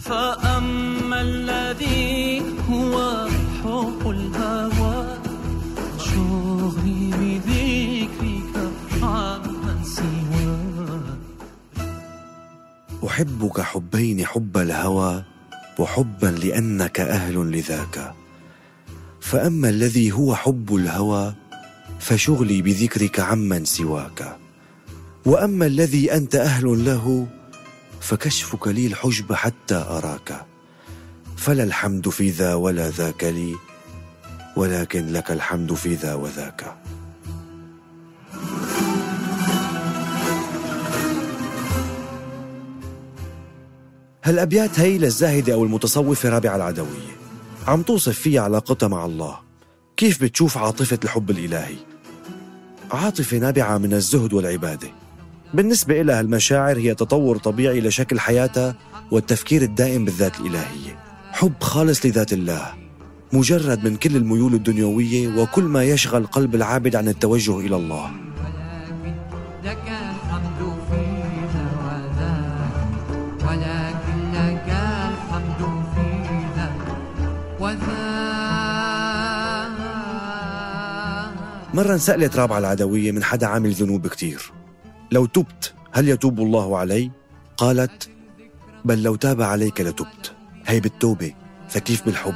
فأما الذي هو حب الهوى شغلي بذكرك عمن سواك أحبك حبين حب الهوى وحبا لأنك أهل لذاك. فأما الذي هو حب الهوى فشغلي بذكرك عمن سواك. وأما الذي أنت أهل له فكشفك لي الحجب حتى أراك. فلا الحمد في ذا ولا ذاك لي ولكن لك الحمد في ذا وذاك. هالأبيات هي للزاهدة أو المتصوفة رابعة العدوية عم توصف فيها علاقتها مع الله. كيف بتشوف عاطفة الحب الإلهي؟ عاطفة نابعة من الزهد والعبادة. بالنسبة إلها المشاعر هي تطور طبيعي لشكل حياتها والتفكير الدائم بالذات الإلهية. حب خالص لذات الله مجرد من كل الميول الدنيوية وكل ما يشغل قلب العابد عن التوجه إلى الله. مرة انسألت رابعة العدوية من حدا عامل ذنوب كتير. لو تبت هل يتوب الله علي؟ قالت بل لو تاب عليك لتبت. هي بالتوبة فكيف بالحب؟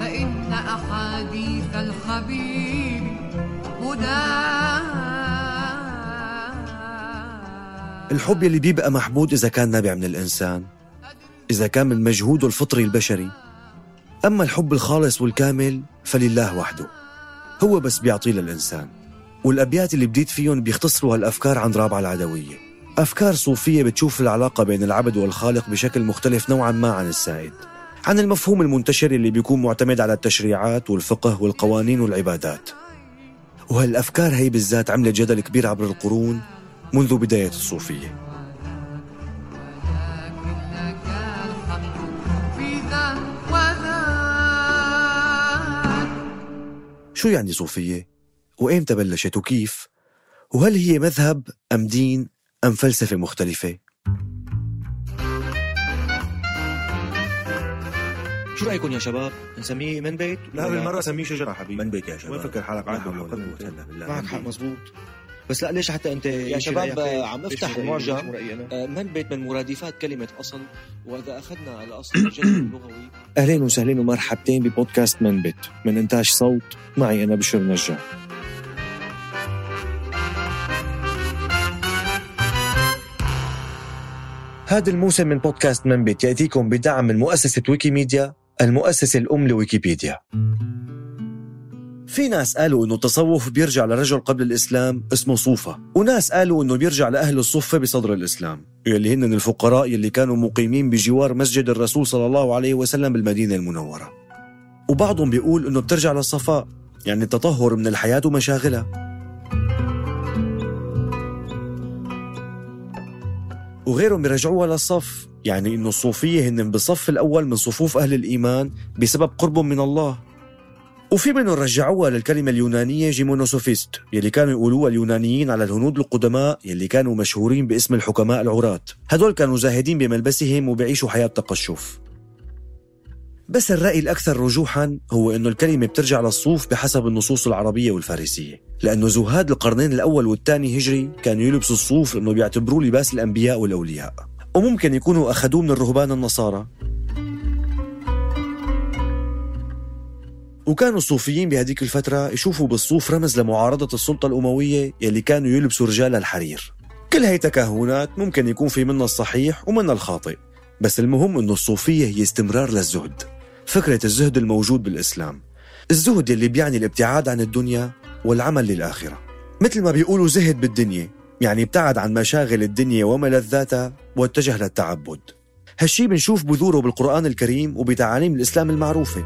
فإن أحاديث الخبير هدى. الحب يلي بيبقى محمود إذا كان نابع من الإنسان إذا كان من مجهوده الفطري البشري. أما الحب الخالص والكامل فلله وحده. هو بس بيعطيه للإنسان. والأبيات اللي بديت فيهم بيختصروا هالأفكار عن رابعة العدوية. أفكار صوفية بتشوف العلاقة بين العبد والخالق بشكل مختلف نوعا ما عن السائد. عن المفهوم المنتشر اللي بيكون معتمد على التشريعات والفقه والقوانين والعبادات. وهالأفكار هي بالذات عملت جدل كبير عبر القرون منذ بداية الصوفية. شو يعني صوفية؟ وإمتى بلشت وكيف؟ وهل هي مذهب أم دين أم فلسفة مختلفة؟ شو رأيكم يا شباب؟ نسميه من بيت؟ لا بالمرة سميه شجرة حبيبي من بيت يا شباب وين فكر حالك بالله معك حق. مزبوط بس لا ليش حتى أنت يا شباب رأيك؟ عم رأيك؟ المعجم أنا؟ آه، من بيت من مرادفات كلمة أصل وإذا أخذنا على أصل الجذر اللغوي اهلين وسهلين ومرحبتين ببودكاست من بيت من إنتاج صوت معي أنا بشر نجار هذا الموسم من بودكاست من بيت يأتيكم بدعم من مؤسسة ويكيميديا المؤسسة الأم لويكيبيديا. في ناس قالوا إنه التصوف بيرجع لرجل قبل الإسلام اسمه صوفة وناس قالوا إنه بيرجع لأهل الصفة بصدر الإسلام. يلي هن الفقراء يلي كانوا مقيمين بجوار مسجد الرسول صلى الله عليه وسلم بالمدينة المنورة. وبعضهم بيقول إنه بترجع للصفاء يعني التطهر من الحياة ومشاغلها. وغيرهم بيرجعوها للصف. يعني إنه الصوفية هن بالصف الأول من صفوف أهل الإيمان بسبب قربهم من الله. وفي منهم رجعوها للكلمة اليونانية جيمونوسوفيست يلي كانوا يقولوها اليونانيين على الهنود القدماء يلي كانوا مشهورين باسم الحكماء العراة. هدول كانوا زاهدين بملبسهم وبيعيشوا حياة تقشف. بس الرأي الأكثر رجوحا هو أنه الكلمة بترجع للصوف بحسب النصوص العربية والفارسية لأنه زهاد القرنين الأول والثاني هجري كانوا يلبسوا الصوف لأنه بيعتبروه لباس الأنبياء والأولياء. وممكن يكونوا أخذوه من الرهبان النصارى. وكانوا الصوفيين بهذيك الفترة يشوفوا بالصوف رمز لمعارضة السلطة الأموية يلي كانوا يلبسوا رجال الحرير. كل هي تكهنات ممكن يكون في منها الصحيح ومنها الخاطئ بس المهم أنه الصوفية هي استمرار للزهد. فكرة الزهد الموجود بالإسلام. الزهد اللي بيعني الابتعاد عن الدنيا والعمل للآخرة. مثل ما بيقولوا زهد بالدنيا يعني ابتعد عن مشاغل الدنيا وملذاتها واتجه للتعبد. هالشي بنشوف بذوره بالقرآن الكريم وبتعاليم الإسلام المعروفة.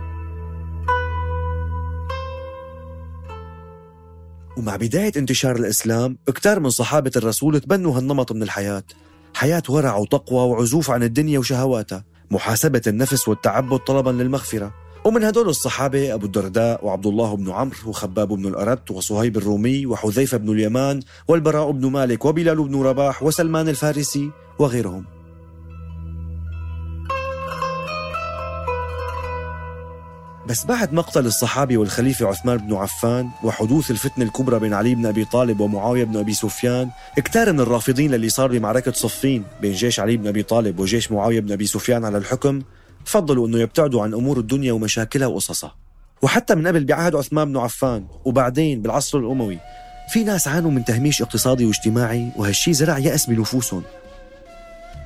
ومع بداية انتشار الإسلام كتار من صحابة الرسول تبنوا هالنمط من الحياة. حياة ورع وتقوى وعزوف عن الدنيا وشهواتها. محاسبة النفس والتعبد طلبا للمغفرة. ومن هدول الصحابة أبو الدرداء وعبد الله بن عمرو وخباب بن الأرت وصهيب الرومي وحذيفة بن اليمان والبراء بن مالك وبلال بن رباح وسلمان الفارسي وغيرهم. بس بعد مقتل الصحابي والخليفة عثمان بن عفان وحدوث الفتنة الكبرى بين علي بن أبي طالب ومعاوية بن أبي سفيان اكتار من الرافضين اللي صار بمعركة صفين بين جيش علي بن أبي طالب وجيش معاوية بن أبي سفيان على الحكم فضلوا أنه يبتعدوا عن أمور الدنيا ومشاكلها وقصصها. وحتى من قبل بعهد عثمان بن عفان وبعدين بالعصر الأموي في ناس عانوا من تهميش اقتصادي واجتماعي وهالشي زرع يأس بنفوسهم.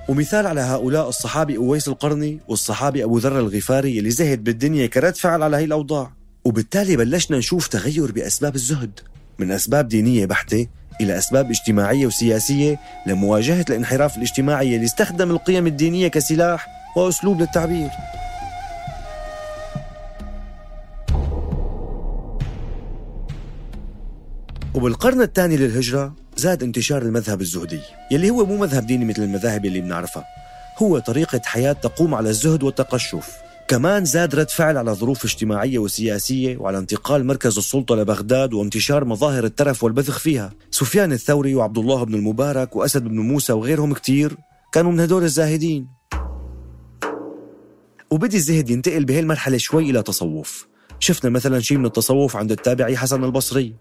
ومثال على هؤلاء الصحابي أويس القرني والصحابي أبو ذر الغفاري اللي زهد بالدنيا كرد فعل على هي الأوضاع. وبالتالي بلشنا نشوف تغير بأسباب الزهد من أسباب دينية بحتة إلى أسباب اجتماعية وسياسية لمواجهة الانحراف الاجتماعي اللي استخدم القيم الدينية كسلاح وأسلوب للتعبير. وبالقرن الثاني للهجرة زاد انتشار المذهب الزهدي يلي هو مو مذهب ديني مثل المذاهب اللي بنعرفها. هو طريقة حياة تقوم على الزهد والتقشف. كمان زاد رد فعل على ظروف اجتماعية وسياسية وعلى انتقال مركز السلطة لبغداد وانتشار مظاهر الترف والبذخ فيها. سفيان الثوري وعبد الله بن المبارك وأسد بن موسى وغيرهم كتير كانوا من هدول الزاهدين. وبدي الزهد ينتقل بهي المرحلة شوي إلى تصوف. شفنا مثلا شيء من التصوف عند التابعي حسن البصري.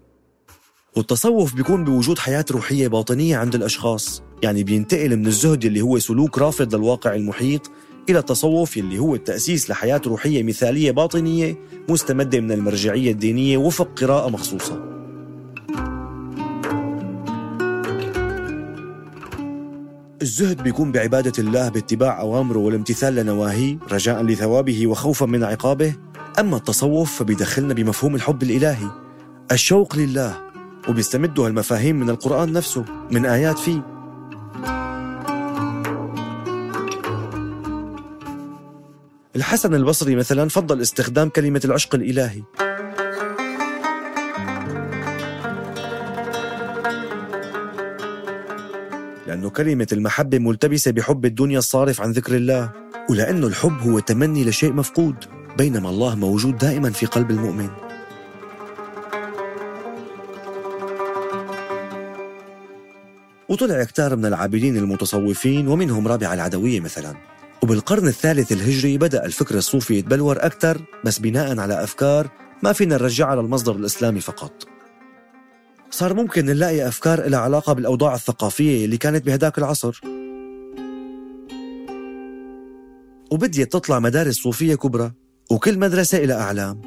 والتصوف بيكون بوجود حياة روحية باطنية عند الأشخاص. يعني بينتقل من الزهد اللي هو سلوك رافض للواقع المحيط إلى التصوف اللي هو التأسيس لحياة روحية مثالية باطنية مستمدة من المرجعية الدينية وفق قراءة مخصوصة. الزهد بيكون بعبادة الله باتباع أوامره والامتثال لنواهيه رجاء لثوابه وخوفا من عقابه. أما التصوف فبيدخلنا بمفهوم الحب الإلهي. الشوق لله. وبيستمدوا هالمفاهيم من القرآن نفسه من آيات فيه. الحسن البصري مثلا فضل استخدام كلمة العشق الإلهي. لأنه كلمة المحبة ملتبسة بحب الدنيا الصارف عن ذكر الله ولأنه الحب هو تمني لشيء مفقود بينما الله موجود دائما في قلب المؤمن. وطلع كتار من العابدين المتصوفين ومنهم رابع العدوية مثلا. وبالقرن الثالث الهجري بدأ الفكر الصوفي يتبلور أكثر بس بناء على أفكار ما فينا نرجعها للمصدر الإسلامي فقط. صار ممكن نلاقي أفكار لها علاقة بالأوضاع الثقافية اللي كانت بهداك العصر. وبديت تطلع مدارس صوفية كبرى وكل مدرسة إلى أعلام.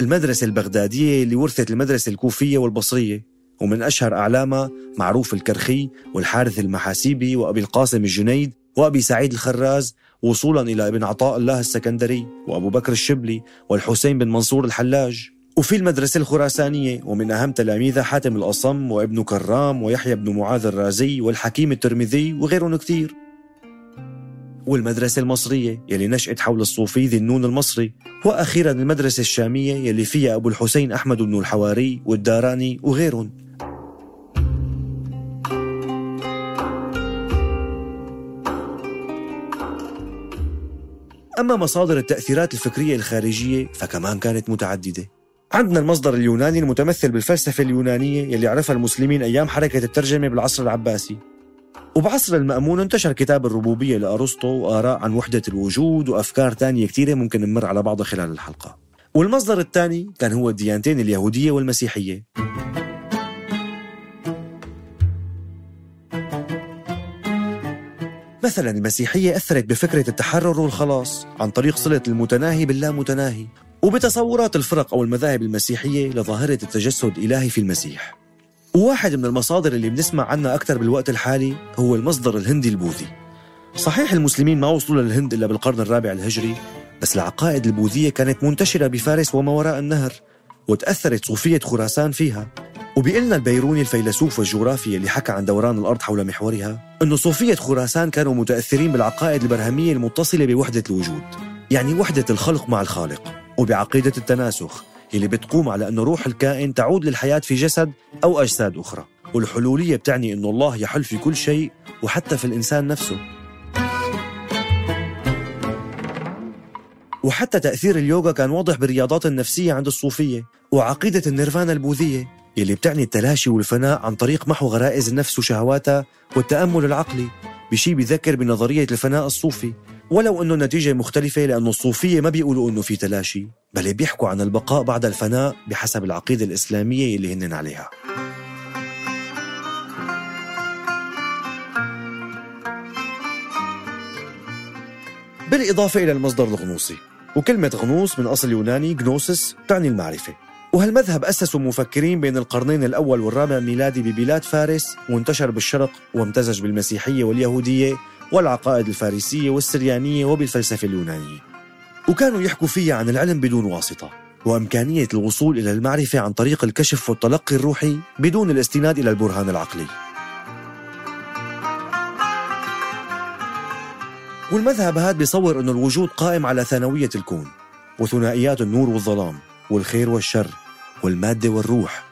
المدرسة البغدادية اللي ورثت المدرسة الكوفية والبصرية. ومن أشهر أعلامها معروف الكرخي والحارث المحاسيبي وأبي القاسم الجنيد وأبي سعيد الخراز وصولا إلى ابن عطاء الله السكندري وأبو بكر الشبلي والحسين بن منصور الحلاج. وفي المدرسة الخراسانية ومن أهم تلاميذها حاتم الأصم وابن كرام ويحيى بن معاذ الرازي والحكيم الترمذي وغيرهم كثير. والمدرسة المصرية يلي نشأت حول الصوفي ذي النون المصري وأخيرا المدرسة الشامية يلي فيها أبو الحسين أحمد بن الحواري والداراني وغيرهم. أما مصادر التأثيرات الفكرية الخارجية فكمان كانت متعددة. عندنا المصدر اليوناني المتمثل بالفلسفة اليونانية يلي عرفها المسلمين أيام حركة الترجمة بالعصر العباسي. وبعصر المأمون انتشر كتاب الربوبية لأرسطو وآراء عن وحدة الوجود وأفكار تانية كتيرة ممكن نمر على بعضها خلال الحلقة. والمصدر الثاني كان هو الديانتين اليهودية والمسيحية. مثلا المسيحية أثرت بفكرة التحرر والخلاص عن طريق صلة المتناهي باللامتناهي وبتصورات الفرق أو المذاهب المسيحية لظاهرة التجسد الإلهي في المسيح. وواحد من المصادر اللي بنسمع عنها أكثر بالوقت الحالي هو المصدر الهندي البوذي. صحيح المسلمين ما وصلوا للهند إلا بالقرن الرابع الهجري بس العقائد البوذية كانت منتشرة بفارس وما وراء النهر وتأثرت صوفية خراسان فيها. وبيقلنا البيروني الفيلسوف والجغرافي اللي حكى عن دوران الأرض حول محورها أنه صوفية خراسان كانوا متأثرين بالعقائد البرهمية المتصلة بوحدة الوجود يعني وحدة الخلق مع الخالق وبعقيدة التناسخ اللي بتقوم على أنه روح الكائن تعود للحياة في جسد أو أجساد أخرى. والحلولية بتعني أنه الله يحل في كل شيء وحتى في الإنسان نفسه. وحتى تأثير اليوغا كان واضح بالرياضات النفسية عند الصوفية وعقيدة النيرفانا البوذية يلي بتعني التلاشي والفناء عن طريق محو غرائز النفس وشهواتها والتأمل العقلي بشي بذكر بنظرية الفناء الصوفي. ولو أنه النتيجة مختلفة لأنه الصوفية ما بيقولوا أنه في تلاشي بل بيحكوا عن البقاء بعد الفناء بحسب العقيدة الإسلامية اللي هن عليها. بالإضافة إلى المصدر الغنوصي وكلمة غنوص من أصل يوناني جنوسس تعني المعرفة. وهالمذهب أسسه مفكرين بين القرنين الأول والرابع ميلادي ببلاد فارس وانتشر بالشرق وامتزج بالمسيحية واليهودية والعقائد الفارسية والسريانية وبالفلسفة اليونانية. وكانوا يحكوا فيها عن العلم بدون واسطة وإمكانية الوصول إلى المعرفة عن طريق الكشف والتلقي الروحي بدون الاستناد إلى البرهان العقلي. والمذهب هذا بيصور أنه الوجود قائم على ثانوية الكون وثنائيات النور والظلام. والخير والشر والمادة والروح.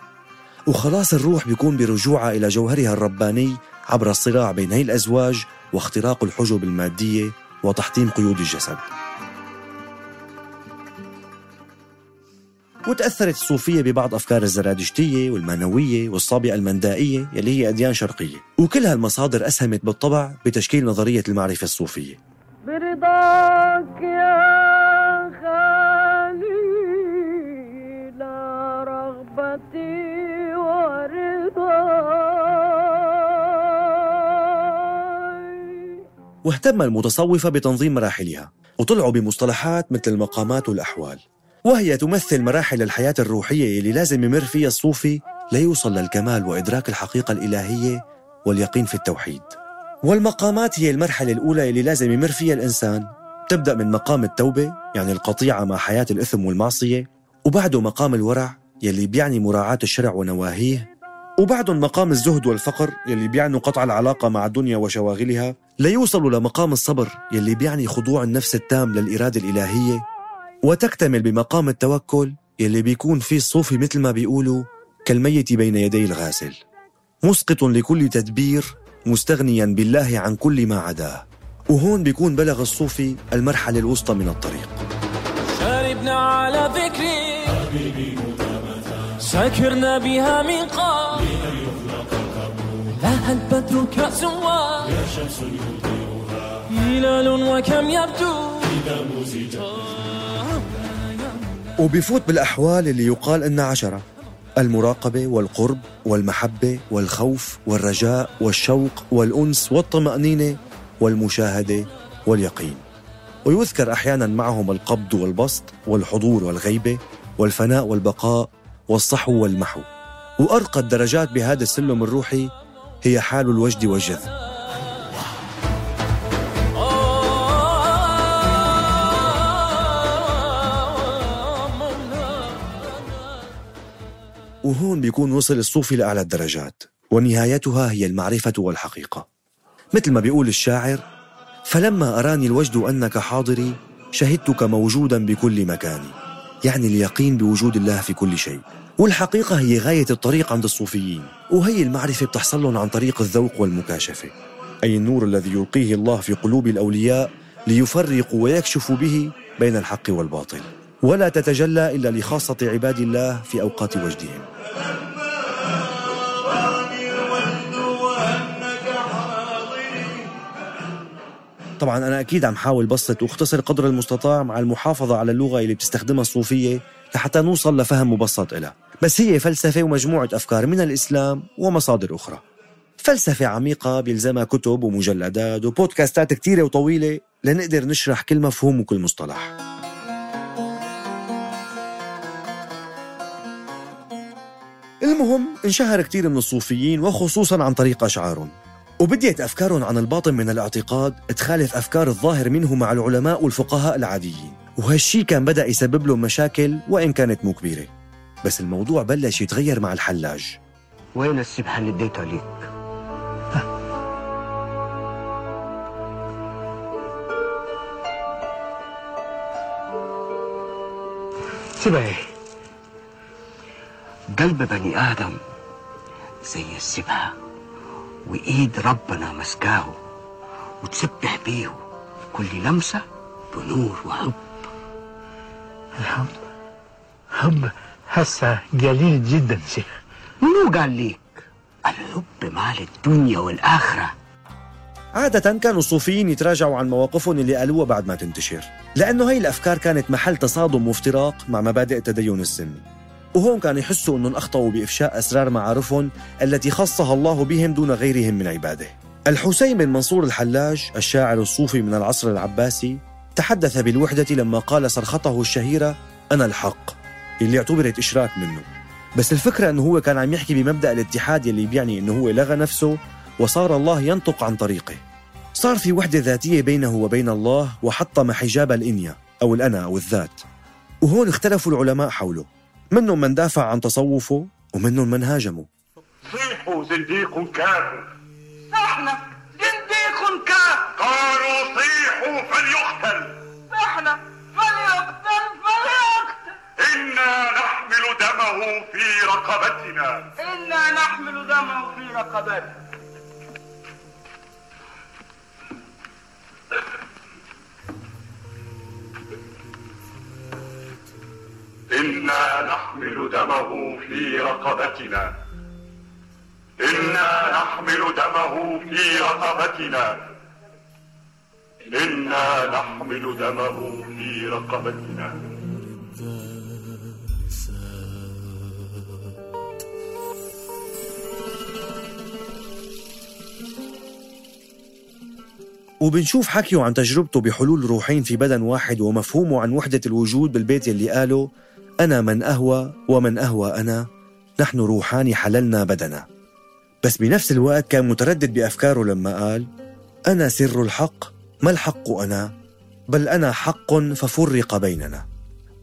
وخلاص الروح بيكون برجوعها إلى جوهرها الرباني عبر الصراع بين هي الأزواج واختراق الحجب المادية وتحطيم قيود الجسد. وتأثرت الصوفية ببعض أفكار الزرادشتية والمانوية والصابئة المندائية يلي هي أديان شرقية. وكل هالمصادر أسهمت بالطبع بتشكيل نظرية المعرفة الصوفية. برضاك يا واهتم المتصوفة بتنظيم مراحلها وطلعوا بمصطلحات مثل المقامات والأحوال وهي تمثل مراحل الحياة الروحية اللي لازم يمر فيها الصوفي ليوصل للكمال وإدراك الحقيقة الإلهية واليقين في التوحيد. والمقامات هي المرحلة الأولى اللي لازم يمر فيها الإنسان. تبدأ من مقام التوبة يعني القطيعة مع حياة الإثم والمعصية وبعده مقام الورع يلي بيعني مراعاة الشرع ونواهيه وبعدهم مقام الزهد والفقر يلي بيعنوا قطع العلاقة مع الدنيا وشواغلها ليوصلوا لمقام الصبر يلي بيعني خضوع النفس التام للإرادة الإلهية وتكتمل بمقام التوكل يلي بيكون فيه الصوفي مثل ما بيقولوا كالميت بين يدي الغاسل مسقط لكل تدبير مستغنيا بالله عن كل ما عداه وهون بيكون بلغ الصوفي المرحلة الوسطى من الطريق. شاربنا على ذكري. سكرنا بها من قبل. لها البدر كأسوا هلال وكم يبدو؟ وبيفوت بالأحوال اللي يقال إنها عشرة. المراقبة والقرب والمحبة والخوف والرجاء والشوق والأنس والطمأنينة والمشاهدة واليقين. ويذكر أحيانا معهم القبض والبسط والحضور والغيبة والفناء والبقاء والصحو والمحو. وأرقى الدرجات بهذا السلم الروحي هي حال الوجد والجذب. وهون بيكون وصل الصوفي لأعلى الدرجات ونهايتها هي المعرفة والحقيقة. مثل ما بيقول الشاعر فلما أراني الوجد أنك حاضري شهدتك موجودا بكل مكان يعني اليقين بوجود الله في كل شيء. والحقيقة هي غاية الطريق عند الصوفيين وهي المعرفة بتحصل لهم عن طريق الذوق والمكاشفة. أي النور الذي يلقيه الله في قلوب الأولياء ليفرقوا ويكشفوا به بين الحق والباطل. ولا تتجلى إلا لخاصة عباد الله في أوقات وجدهم. طبعا أنا أكيد عم حاول بسط واختصر قدر المستطاع مع المحافظة على اللغة اللي بتستخدمها الصوفية لحتى نوصل لفهم مبسط إلها. بس هي فلسفة ومجموعة أفكار من الإسلام ومصادر أخرى. فلسفة عميقة بيلزمها كتب ومجلدات وبودكاستات كتيرة وطويلة لنقدر نشرح كل مفهوم وكل مصطلح. المهم انشهر كتير من الصوفيين وخصوصا عن طريق أشعارهم. وبديت أفكارهم عن الباطن من الاعتقاد تخالف أفكار الظاهر منه مع العلماء والفقهاء العاديين. وهالشي كان بدأ يسبب لهم مشاكل وإن كانت مو كبيرة. بس الموضوع بلش يتغير مع الحلاج. وين السبحة اللي اديتها ليك؟ سيبها إيه؟ قلب بني آدم زي السبحة. وإيد ربنا مسكاه وتسبح بيه كل لمسة بنور وحب. الحب حب هسه قليل جدا شيخ. منو قال ليك؟ الحب مال الدنيا والآخرة. عادة كانوا الصوفيين يتراجعوا عن مواقفهم اللي قالوها بعد ما تنتشر لأنه هي الأفكار كانت محل تصادم وافتراق مع مبادئ التدين السني. وهون كانوا يحسوا أنهم أخطأوا بإفشاء أسرار معارفهم التي خصها الله بهم دون غيرهم من عباده. الحسين بن منصور الحلاج الشاعر الصوفي من العصر العباسي تحدث بالوحدة لما قال صرخته الشهيرة أنا الحق اللي اعتبرت إشراك منه. بس الفكرة أنه هو كان عم يحكي بمبدأ الاتحاد يلي بيعني أنه هو لغى نفسه وصار الله ينطق عن طريقه. صار في وحدة ذاتية بينه وبين الله وحطم حجاب الإنيا أو الأنا أو الذات. وهون اختلفوا العلماء حوله. منهم من دافع عن تصوفه ومنهم من هاجمه. صيحوا زنديق كافر نحن زنديق كافر قالوا صيحوا فليقتل. نحن فليقتل فليقتل. إنا نحمل دمه في رقبتنا. إنا نحمل دمه في رقبتنا. نحمل دمه في رقبتنا. إنا نحمل دمه في رقبتنا. إنا نحمل دمه في رقبتنا. وبنشوف حكيه عن تجربته بحلول روحين في بدن واحد ومفهومه عن وحدة الوجود بالبيت اللي قاله أنا من أهوى ومن أهوى أنا نحن روحان حللنا بدنا. بس بنفس الوقت كان متردد بأفكاره لما قال أنا سر الحق ما الحق أنا؟ بل أنا حق ففرق بيننا.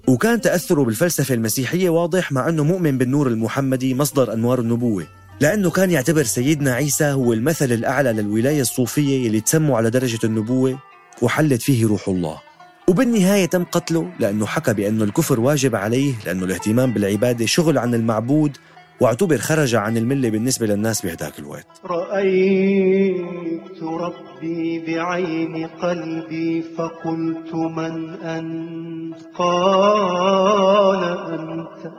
وكان تأثره بالفلسفة المسيحية واضح مع أنه مؤمن بالنور المحمدي مصدر أنوار النبوة لأنه كان يعتبر سيدنا عيسى هو المثل الأعلى للولاية الصوفية اللي تسموا على درجة النبوة وحلت فيه روح الله. وبالنهاية تم قتله لأنه حكى بأنه الكفر واجب عليه لأنه الاهتمام بالعبادة شغل عن المعبود واعتبر خرج عن الملة بالنسبة للناس بهداك الوقت. رأيت ربي بعين قلبي فقلت من أنت؟ قال أنت.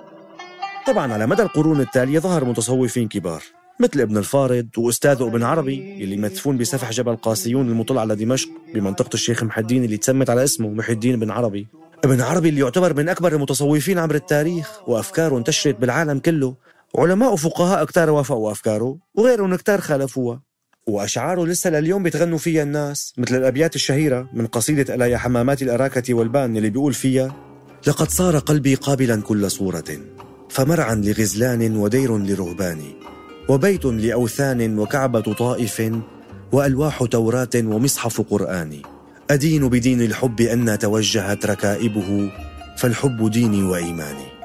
طبعا على مدى القرون التالية ظهر متصوفين كبار. مثل ابن الفارض وأستاذه ابن عربي اللي مدفون بسفح جبل قاسيون المطل على دمشق بمنطقة الشيخ محي الدين اللي تسمت على اسمه محي الدين بن عربي. ابن عربي اللي يعتبر من أكبر المتصوفين عبر التاريخ وأفكاره انتشرت بالعالم كله. علماء وفقهاء كتار وافقوا أفكاره وغيرهم كتار خالفوها. وأشعاره لسه لليوم بيتغنوا فيها الناس مثل الأبيات الشهيرة من قصيدة ألا يا حمامات الأراكة والبان اللي بيقول فيها لقد صار قلبي قابلا كل صورة فمرعا لغزلان ودير لرهبان وبيت لأوثان وكعبة طائف وألواح توراه ومصحف قرآن. أدين بدين الحب أن توجهت ركائبه فالحب ديني وإيماني.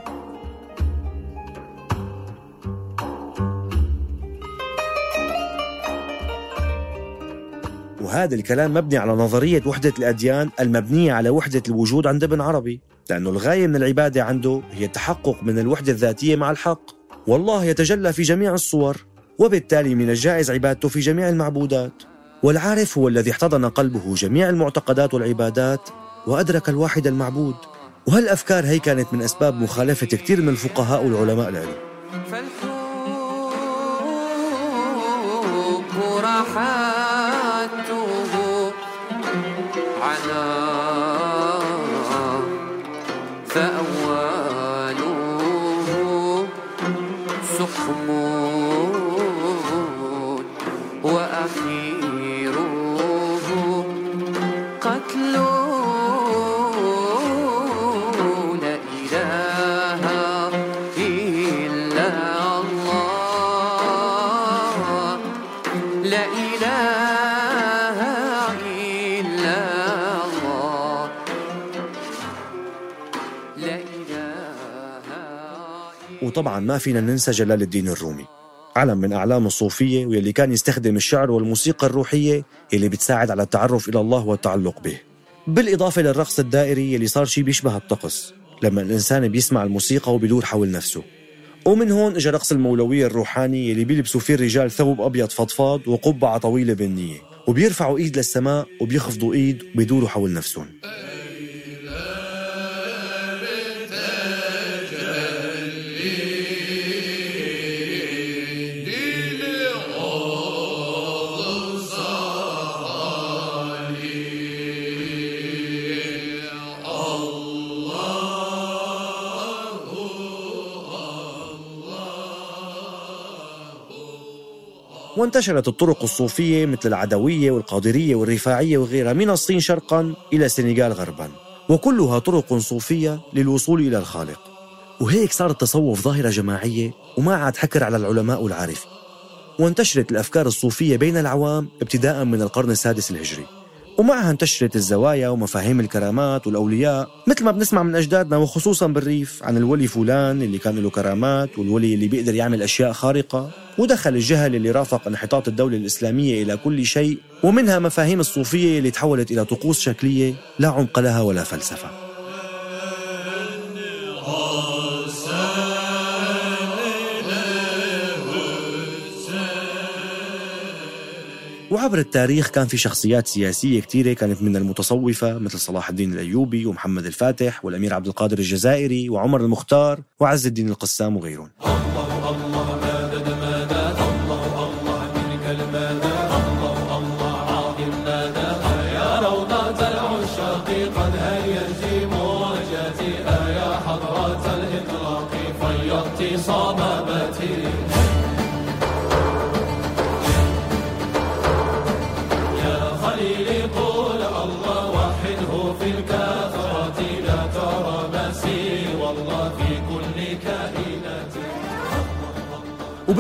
وهذا الكلام مبني على نظرية وحدة الأديان المبنية على وحدة الوجود عند ابن عربي لأنه الغاية من العبادة عنده هي التحقق من الوحدة الذاتية مع الحق. والله يتجلى في جميع الصور وبالتالي من الجائز عبادته في جميع المعبودات. والعارف هو الذي احتضن قلبه جميع المعتقدات والعبادات وأدرك الواحد المعبود. وهالأفكار هي كانت من أسباب مخالفة كثير من الفقهاء والعلماء له فالحب راحته على como وطبعا ما فينا ننسى جلال الدين الرومي. علم من أعلام الصوفية واللي كان يستخدم الشعر والموسيقى الروحية اللي بتساعد على التعرف إلى الله والتعلق به. بالإضافة للرقص الدائري اللي صار شيء بيشبه الطقس لما الإنسان بيسمع الموسيقى وبيدور حول نفسه. ومن هون اجى رقص المولوية الروحاني اللي بيلبسوا فيه الرجال ثوب أبيض فضفاض وقبعة طويلة بنية وبيرفعوا إيد للسماء وبيخفضوا إيد وبيدوروا حول نفسهم. وانتشرت الطرق الصوفية مثل العدوية والقادرية والرفاعية وغيرها من الصين شرقا إلى السنغال غربا وكلها طرق صوفية للوصول إلى الخالق. وهيك صار التصوف ظاهرة جماعية وما عاد حكر على العلماء والعارفين وانتشرت الأفكار الصوفية بين العوام ابتداء من القرن السادس الهجري. ومعها انتشرت الزوايا ومفاهيم الكرامات والأولياء مثل ما بنسمع من أجدادنا وخصوصا بالريف عن الولي فلان اللي كان له كرامات والولي اللي بيقدر يعمل أشياء خارقة ودخل الجهل اللي رافق انحطاط الدولة الإسلامية إلى كل شيء ومنها مفاهيم الصوفية اللي تحولت إلى طقوس شكلية لا عمق لها ولا فلسفة. وعبر التاريخ كان في شخصيات سياسية كثيرة كانت من المتصوفة مثل صلاح الدين الأيوبي ومحمد الفاتح والأمير عبد القادر الجزائري وعمر المختار وعز الدين القسام وغيرهم.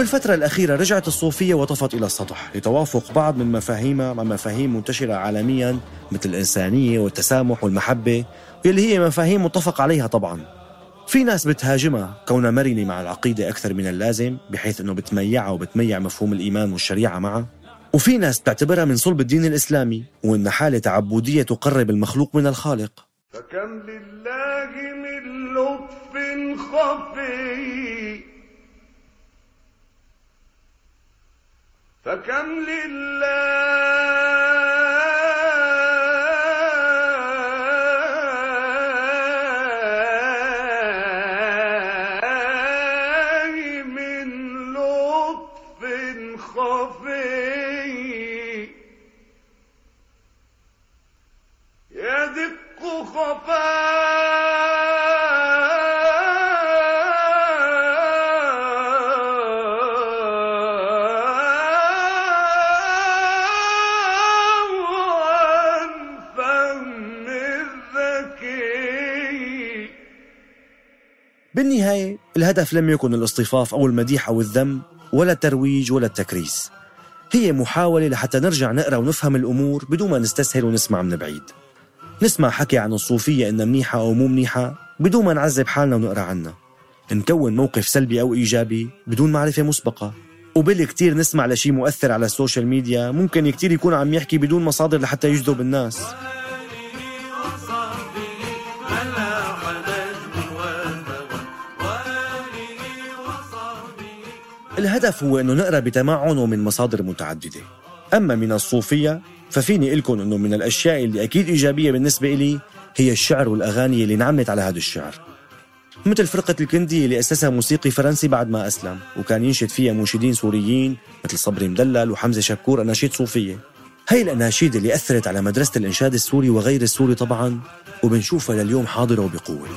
وبالفترة الأخيرة رجعت الصوفية وطفت إلى السطح لتوافق بعض من مفاهيمها مع مفاهيم منتشرة عالميا مثل الإنسانية والتسامح والمحبة واللي هي مفاهيم متفق عليها طبعا. في ناس بتهاجمها كونها مرنة مع العقيدة أكثر من اللازم بحيث أنه بتميعها وبتميع مفهوم الإيمان والشريعة معها وفي ناس بتعتبرها من صلب الدين الإسلامي وإنها حالة تعبدية تقرب المخلوق من الخالق. فكم لله من لطف خفي فكم لله بالنهاية الهدف لم يكن الاصطفاف أو المديح أو الذم ولا الترويج ولا التكريس. هي محاولة لحتى نرجع نقرأ ونفهم الأمور بدون ما نستسهل ونسمع من بعيد. نسمع حكي عن الصوفية إنها منيحة أو مو منيحة بدون ما نعذب حالنا ونقرأ عنها. نكون موقف سلبي أو إيجابي بدون معرفة مسبقة. وبالي كتير نسمع لشي مؤثر على ال social media ممكن كتير يكون عم يحكي بدون مصادر لحتى يجذب الناس. الهدف هو انه نقرأ بتمعن ومن مصادر متعددة. أما من الصوفية ففيني لكم أنه من الأشياء اللي أكيد إيجابية بالنسبة إلي هي الشعر والأغاني اللي انعملت على هذا الشعر. مثل فرقة الكندي اللي أسسها موسيقي فرنسي بعد ما أسلم وكان ينشد فيها منشدين سوريين مثل صبري مدلل وحمزة شكور أناشيد صوفية. هي الأناشيد اللي أثرت على مدرسة الإنشاد السوري وغير السوري طبعا وبنشوفها لليوم حاضرة وبقوة.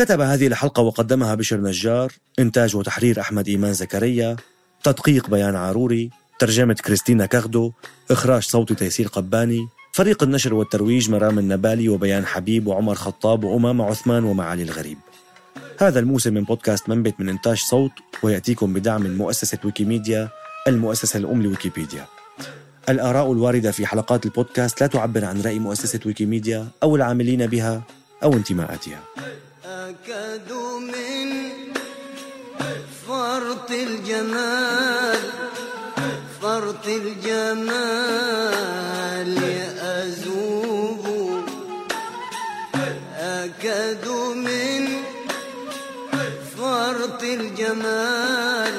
كتب هذه الحلقة وقدمها بشر نجار إنتاج وتحرير أحمد إيمان زكريا تدقيق بيان عاروري ترجمة كريستينا كاغدو إخراج صوتي تيسير قباني فريق النشر والترويج مرام النبالي وبيان حبيب وعمر خطاب وأمامة عثمان ومعالي الغريب. هذا الموسم من بودكاست منبت من إنتاج صوت ويأتيكم بدعم من مؤسسة ويكيميديا المؤسسة الأم لويكيبيديا. الآراء الواردة في حلقات البودكاست لا تعبر عن رأي مؤسسة ويكيميديا أو العاملين بها أو انتماءاتها. أكاد من فرط الجمال فرط الجمال أذوب أكاد من فرط الجمال.